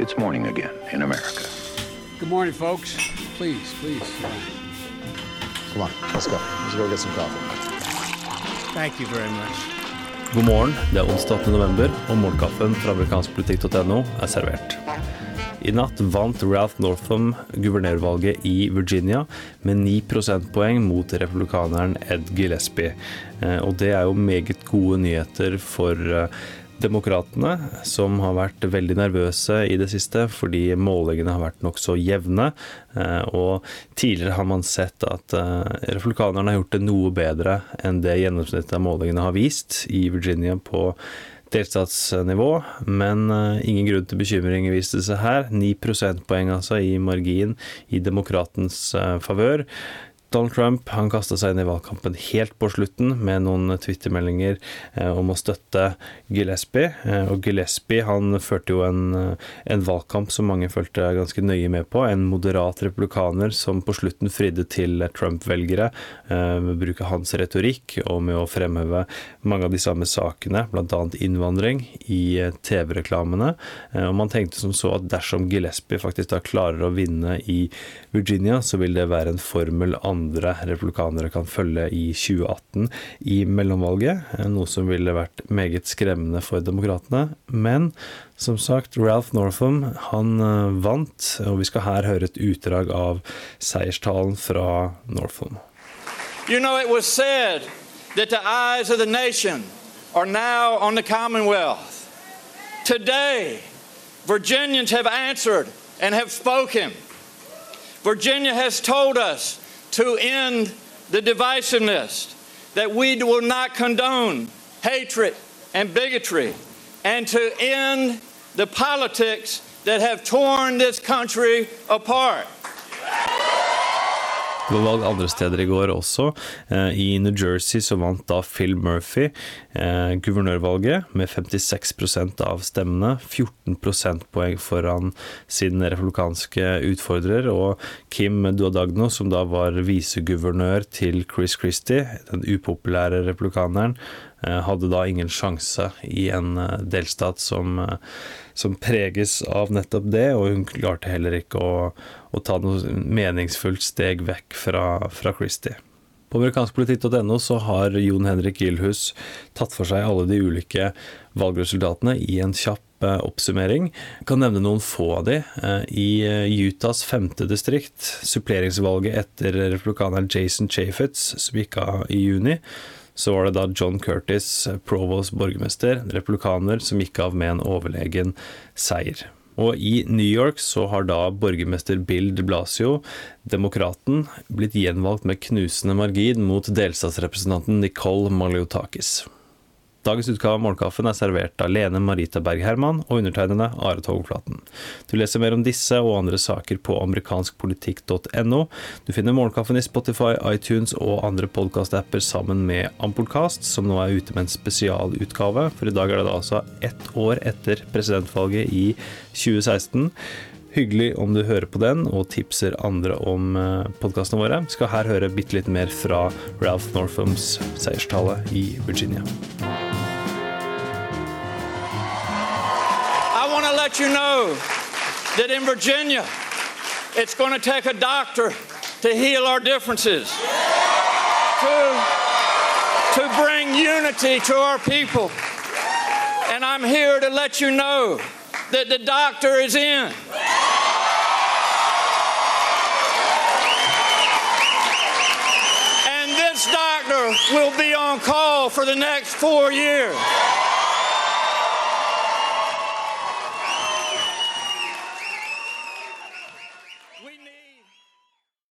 It's morning again in America. Good morning, folks. Please, please. Come on, let's go. Let's go get some coffee. Thank you very much. God morgen, det er onsdag 8. november, og morgenkaffen fra amerikanskpolitikk.no er servert. I natt vant Ralph Northam guvernørvalget i Virginia med 9 prosentpoeng mot republikaneren Ed Gillespie. Eh, Og det er jo meget gode nyheter for eh, demokratene, som har vært veldig nervøse i det siste fordi målingene har vært nokså jevne. Eh, Og tidligere har man sett at eh, republikanerne har gjort det noe bedre enn det gjennomsnittet av målingene har vist i Virginia på delstatsnivå, men eh, ingen grunn til bekymring viste seg her. 9 prosentpoeng altså i margin i demokratens favør. Donald Trump han kasta seg inn i valgkampen helt på slutten med noen twittermeldinger eh, om å støtte Gillespie. Eh, og Gillespie han førte jo en, eh, en valgkamp som mange følte ganske nøye med på. En moderat republikaner som på slutten fridde til Trump-velgere med bruk av hans retorikk og med å fremheve mange av de samme sakene, bl.a. innvandring, i TV-reklamene. Og man tenkte som så at dersom Gillespie faktisk da klarer å vinne i Virginia, så vil det være en formel andre republikanere kan følge i 2018 i mellomvalget, eh, noe som ville vært meget skremmende for demokratene. Men som sagt, Ralph Northam han eh, vant, og vi skal her høre et utdrag av seierstalen fra Northam. You know, it was said that the eyes of the nation are now on the Commonwealth. Today, Virginians have answered and have spoken. Virginia has told us to end the divisiveness, that we will not condone hatred and bigotry, and to end the politics that have torn this country apart. Det var valg andre steder i går også. Eh, I New Jersey så vant da Phil Murphy eh, guvernørvalget med 56% av stemmene. 14 prosentpoeng foran sin republikanske utfordrer. Og Kim Duadagno, som da var viseguvernør til Chris Christie, den upopulære republikaneren, hadde da ingen sjanse i en eh, delstat som, eh, som preges av nettopp det, og hun klarte heller ikke å, å ta noe meningsfullt steg vekk fra, fra Christie. På amerikanskpolitikk.no så har Jon Henrik Gilhus tatt for seg alle de ulike valgresultatene i en kjapp eh, oppsummering. Jeg kan nevne noen få av de. Eh, I eh, Utahs femte distrikt, suppleringsvalget etter republikaneren Jason Chaffetz, som gikk av i juni, så var det da John Curtis, Provost borgermester, republikaner, som gikk av med en overlegen seier. Og i New York så har da borgermester Bill de Blasio, demokraten, blitt gjenvalgt med knusende margin mot delstatsrepresentanten Nicole Maliotakis. Dagens utgave av Morgenkaffen er servert av Lene Marita Berg Herman og undertegnede Are Togflaten. Du leser mer om disse og andre saker på amerikanskpolitikk.no. Du finner Morgenkaffen i Spotify, iTunes og andre podkastapper sammen med Ampolkast, som nå er ute med en spesialutgave. For i dag er det da altså ett år etter presidentvalget i 2016. Hyggelig om du hører på den og tipser andre om podkastene våre. Skal her høre bitte litt mer fra Ralph Northams seierstale i Virginia. Let you know that in Virginia, it's going to take a doctor to heal our differences, to, to bring unity to our people. And I'm here to let you know that the doctor is in. And this doctor will be on call for the next four years.